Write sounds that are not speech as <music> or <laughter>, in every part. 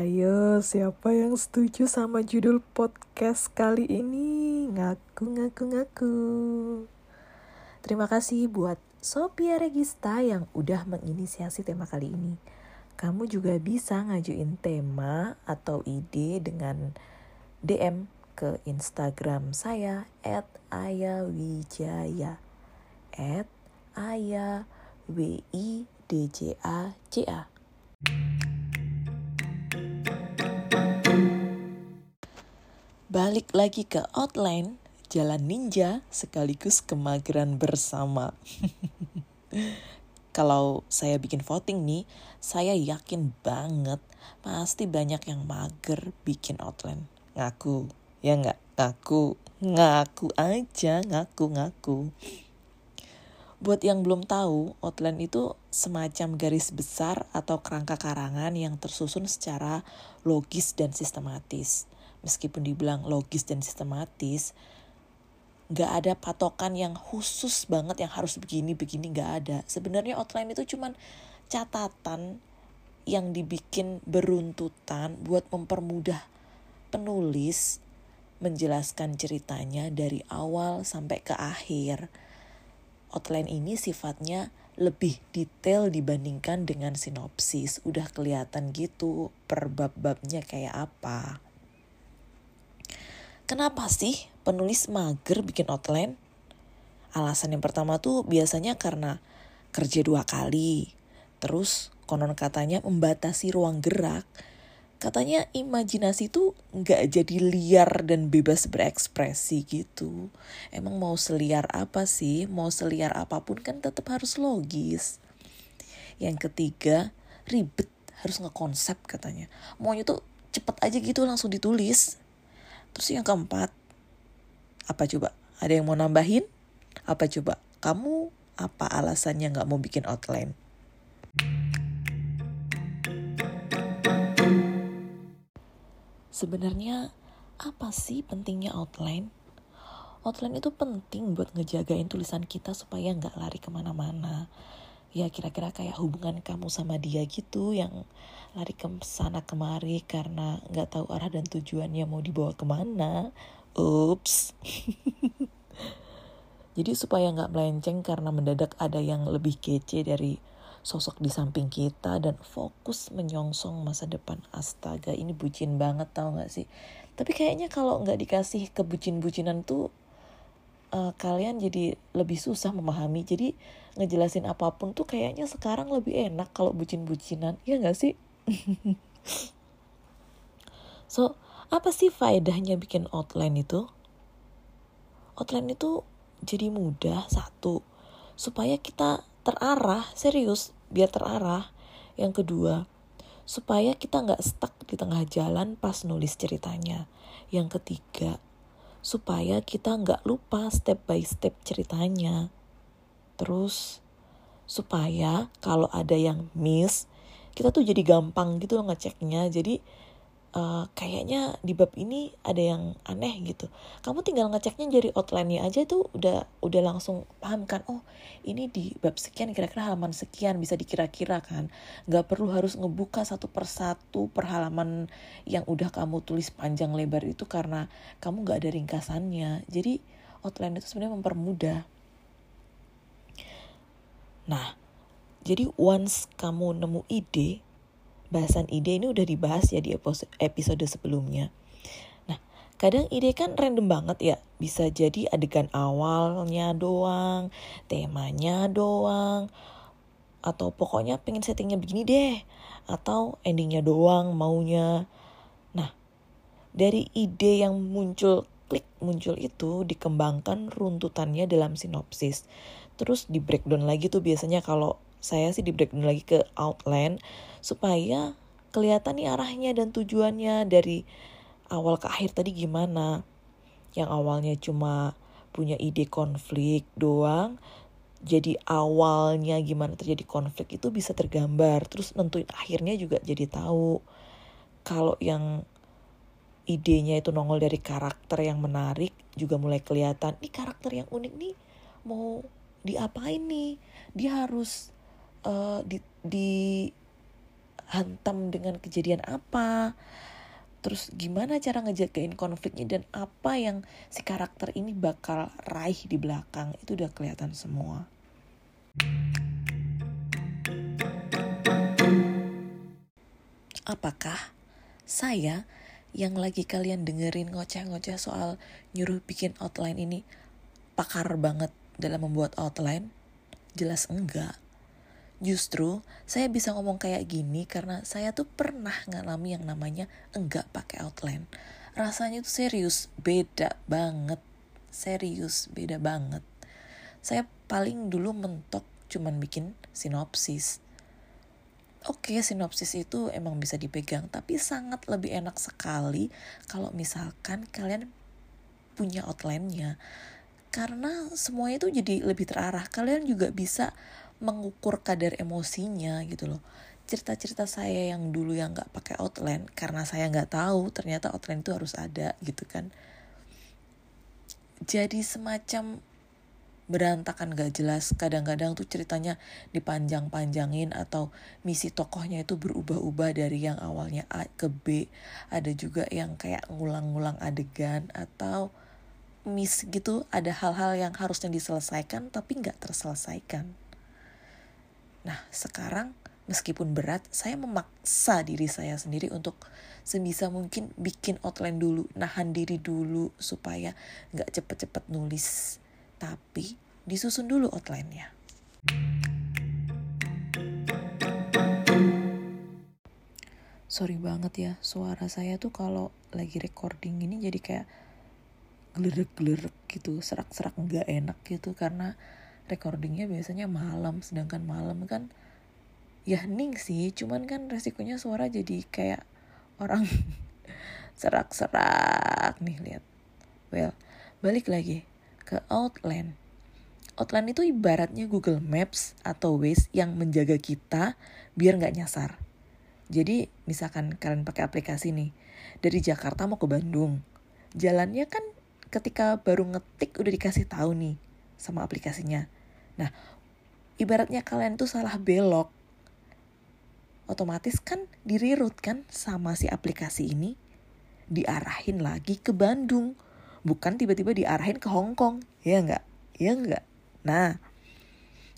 Hayo, siapa yang setuju sama judul podcast kali ini? Ngaku, ngaku, ngaku. Terima kasih buat Sophia Regista yang udah menginisiasi tema kali ini. Kamu juga bisa ngajuin tema atau ide dengan DM ke Instagram saya at ayawijaya at aya w i d j a c a Balik lagi ke outline Jalan Ninja sekaligus kemageran bersama. <laughs> Kalau saya bikin voting nih, saya yakin banget pasti banyak yang mager bikin outline. Ngaku, ya nggak? Ngaku, ngaku aja, ngaku-ngaku. Buat yang belum tahu, outline itu semacam garis besar atau kerangka karangan yang tersusun secara logis dan sistematis meskipun dibilang logis dan sistematis, nggak ada patokan yang khusus banget yang harus begini begini nggak ada. Sebenarnya outline itu cuman catatan yang dibikin beruntutan buat mempermudah penulis menjelaskan ceritanya dari awal sampai ke akhir. Outline ini sifatnya lebih detail dibandingkan dengan sinopsis. Udah kelihatan gitu per bab-babnya kayak apa. Kenapa sih penulis mager bikin outline? Alasan yang pertama tuh biasanya karena kerja dua kali. Terus konon katanya membatasi ruang gerak. Katanya imajinasi tuh nggak jadi liar dan bebas berekspresi gitu. Emang mau seliar apa sih? Mau seliar apa pun kan tetap harus logis. Yang ketiga, ribet harus ngekonsep katanya. Maunya tuh cepet aja gitu langsung ditulis. Terus yang keempat, apa coba? Ada yang mau nambahin? Apa coba? Kamu apa alasannya nggak mau bikin outline? Sebenarnya apa sih pentingnya outline? Outline itu penting buat ngejagain tulisan kita supaya nggak lari ke mana-mana ya kira-kira kayak hubungan kamu sama dia gitu yang lari ke sana kemari karena nggak tahu arah dan tujuannya mau dibawa ke mana. Ups. <laughs> Jadi supaya nggak melenceng karena mendadak ada yang lebih kece dari sosok di samping kita dan fokus menyongsong masa depan. Astaga, ini bucin banget tau gak sih? Tapi kayaknya kalau nggak dikasih kebucin-bucinan tuh uh, kalian jadi lebih susah memahami. Jadi ngejelasin apa pun tuh kayaknya sekarang lebih enak kalau bucin-bucinan, ya nggak sih? <laughs> so, apa sih faedahnya bikin outline itu? Outline itu jadi mudah satu supaya kita terarah serius biar terarah. Yang kedua, supaya kita nggak stuck di tengah jalan pas nulis ceritanya. Yang ketiga, supaya kita nggak lupa step by step ceritanya. Terus supaya kalau ada yang miss, kita tuh jadi gampang gitu loh ngeceknya. Jadi uh, kayaknya di bab ini ada yang aneh gitu. Kamu tinggal ngeceknya jadi outline-nya aja tuh udah udah langsung paham kan. Oh, ini di bab sekian kira-kira halaman sekian bisa dikira-kira kan. Gak perlu harus ngebuka satu persatu per halaman yang udah kamu tulis panjang lebar itu karena kamu gak ada ringkasannya. Jadi outline itu sebenarnya mempermudah. Nah, jadi once kamu nemu ide, bahasan ide ini udah dibahas ya di episode sebelumnya. Nah, kadang ide kan random banget ya. Bisa jadi adegan awalnya doang, temanya doang, atau pokoknya pengen settingnya begini deh, atau endingnya doang maunya. Nah, dari ide yang muncul klik muncul itu dikembangkan runtutannya dalam sinopsis. Terus di breakdown lagi tuh biasanya kalau saya sih di breakdown lagi ke outline supaya kelihatan nih arahnya dan tujuannya dari awal ke akhir tadi gimana. Yang awalnya cuma punya ide konflik doang, jadi awalnya gimana terjadi konflik itu bisa tergambar. Terus nentuin akhirnya juga jadi tahu. Kalau yang idenya itu nongol dari karakter yang menarik juga mulai kelihatan. Ini karakter yang unik nih mau diapain nih? Dia harus uh, di, di hantam dengan kejadian apa terus gimana cara ngejagain konfliknya dan apa yang si karakter ini bakal raih di belakang itu udah kelihatan semua apakah saya yang lagi kalian dengerin ngoceh-ngoceh soal nyuruh bikin outline ini pakar banget dalam membuat outline? Jelas enggak. Justru saya bisa ngomong kayak gini karena saya tuh pernah ngalami yang namanya enggak pakai outline. Rasanya tuh serius, beda banget. Serius, beda banget. Saya paling dulu mentok cuman bikin sinopsis. Oke, sinopsis itu emang bisa dipegang, tapi sangat lebih enak sekali kalau misalkan kalian punya outline-nya. Karena semuanya itu jadi lebih terarah. Kalian juga bisa mengukur kadar emosinya gitu loh. Cerita-cerita saya yang dulu yang nggak pakai outline karena saya nggak tahu ternyata outline itu harus ada gitu kan. Jadi semacam berantakan gak jelas. Kadang-kadang tuh ceritanya dipanjang-panjangin atau misi tokohnya itu berubah-ubah dari yang awalnya A ke B. Ada juga yang kayak ngulang-ngulang adegan atau miss gitu. Ada hal-hal yang harusnya diselesaikan tapi nggak terselesaikan Nah, sekarang meskipun berat, saya memaksa diri saya sendiri untuk sebisa mungkin bikin outline dulu, nahan diri dulu supaya nggak cepet-cepet nulis. Tapi disusun dulu outline-nya. Sorry banget ya, suara saya tuh kalau lagi recording ini jadi kayak gelerek-gelerek gitu, serak-serak nggak enak gitu karena recordingnya biasanya malam sedangkan malam kan ya hening sih. Cuman kan resikonya suara jadi kayak orang <laughs> serak-serak nih lihat. Well balik lagi ke outline outline itu ibaratnya Google Maps atau Waze yang menjaga kita biar nggak nyasar. Jadi misalkan kalian pakai aplikasi nih dari Jakarta mau ke Bandung jalannya kan ketika baru ngetik udah dikasih tahu nih sama aplikasinya Nah, ibaratnya kalian tuh salah belok, otomatis kan dirirut kan sama si aplikasi ini, diarahin lagi ke Bandung, bukan tiba-tiba diarahin ke Hong Kong, ya enggak? Ya enggak? Nah,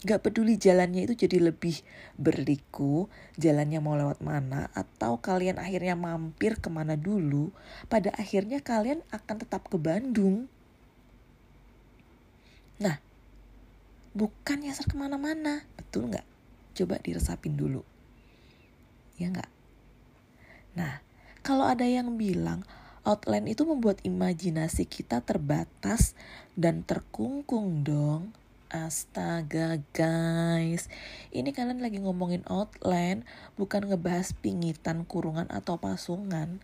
Gak peduli jalannya itu jadi lebih berliku, jalannya mau lewat mana, atau kalian akhirnya mampir ke mana dulu, pada akhirnya kalian akan tetap ke Bandung. Nah, bukan nyasar ke mana-mana. Betul nggak? Coba diresapin dulu. Ya nggak? Nah kalau ada yang bilang outline itu membuat imajinasi kita terbatas dan terkungkung dong. Astaga guys, ini kalian lagi ngomongin outline, bukan ngebahas pingitan, kurungan, atau pasungan.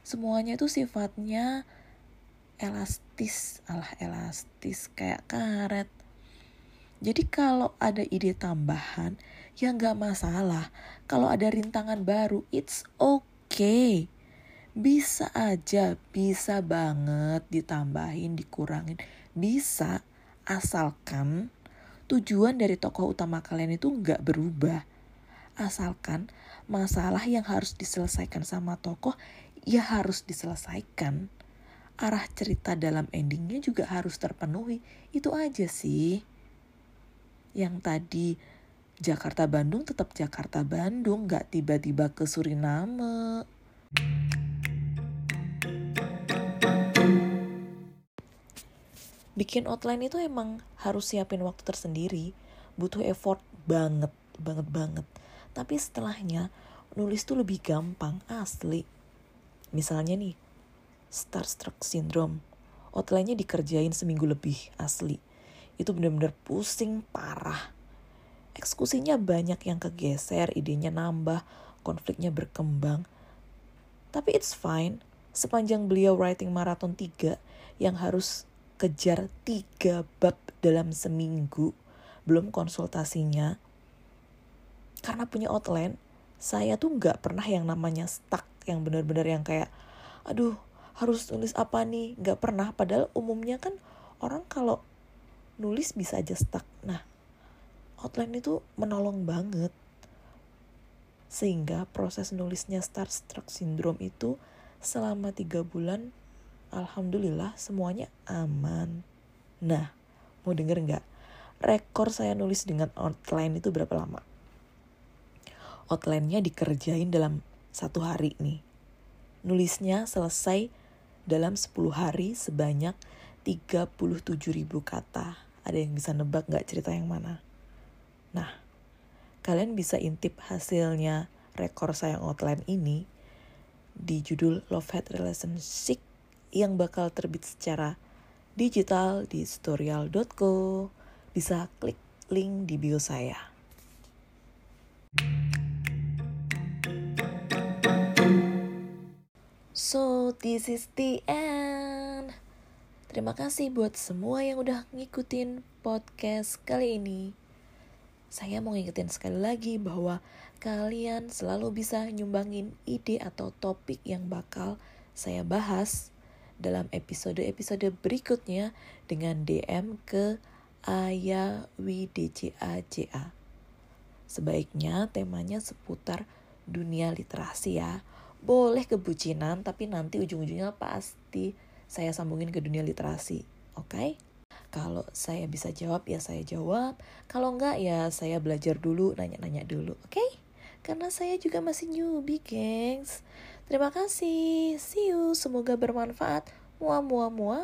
Semuanya itu sifatnya elastis, alah elastis. Kayak karet. Jadi kalau ada ide tambahan, ya nggak masalah. Kalau ada rintangan baru, it's okay. Bisa aja, bisa banget ditambahin, dikurangin. Bisa, asalkan tujuan dari tokoh utama kalian itu nggak berubah. Asalkan masalah yang harus diselesaikan sama tokoh ya harus diselesaikan. Arah cerita dalam endingnya juga harus terpenuhi. Itu aja sih yang tadi Jakarta Bandung tetap Jakarta Bandung, nggak tiba-tiba ke Suriname. Bikin outline itu emang harus siapin waktu tersendiri, butuh effort banget, banget banget. Tapi setelahnya nulis tuh lebih gampang, asli. Misalnya nih, Starstruck Syndrome, outline-nya dikerjain seminggu lebih, asli itu bener-bener pusing parah. Eksekusinya banyak yang kegeser, idenya nambah, konfliknya berkembang. Tapi it's fine, sepanjang beliau writing marathon 3 yang harus kejar tiga bab dalam seminggu, belum konsultasinya. Karena punya outline, saya tuh nggak pernah yang namanya stuck, yang bener-bener yang kayak, aduh harus tulis apa nih, nggak pernah. Padahal umumnya kan orang kalau nulis bisa aja stuck. Nah, outline itu menolong banget. Sehingga proses nulisnya Starstruck Syndrome itu selama tiga bulan, Alhamdulillah semuanya aman. Nah, mau denger nggak? Rekor saya nulis dengan outline itu berapa lama? Outline-nya dikerjain dalam satu hari nih. Nulisnya selesai dalam 10 hari sebanyak 37 ribu kata. Ada yang bisa nebak nggak cerita yang mana? Nah, kalian bisa intip hasilnya rekor saya outline ini di judul Love Hate Relationship yang bakal terbit secara digital di tutorial.co. Bisa klik link di bio saya. So, this is the end. Terima kasih buat semua yang udah ngikutin podcast kali ini. Saya mau ngingetin sekali lagi bahwa kalian selalu bisa nyumbangin ide atau topik yang bakal saya bahas dalam episode-episode berikutnya dengan DM ke ayawidjaja. Sebaiknya temanya seputar dunia literasi ya. Boleh kebucinan tapi nanti ujung-ujungnya pasti saya sambungin ke dunia literasi. Oke? Okay? Kalau saya bisa jawab ya saya jawab. Kalau enggak ya saya belajar dulu, nanya-nanya dulu. Oke? Okay? Karena saya juga masih newbie, gengs. Terima kasih. See you. Semoga bermanfaat. Mua mua mua.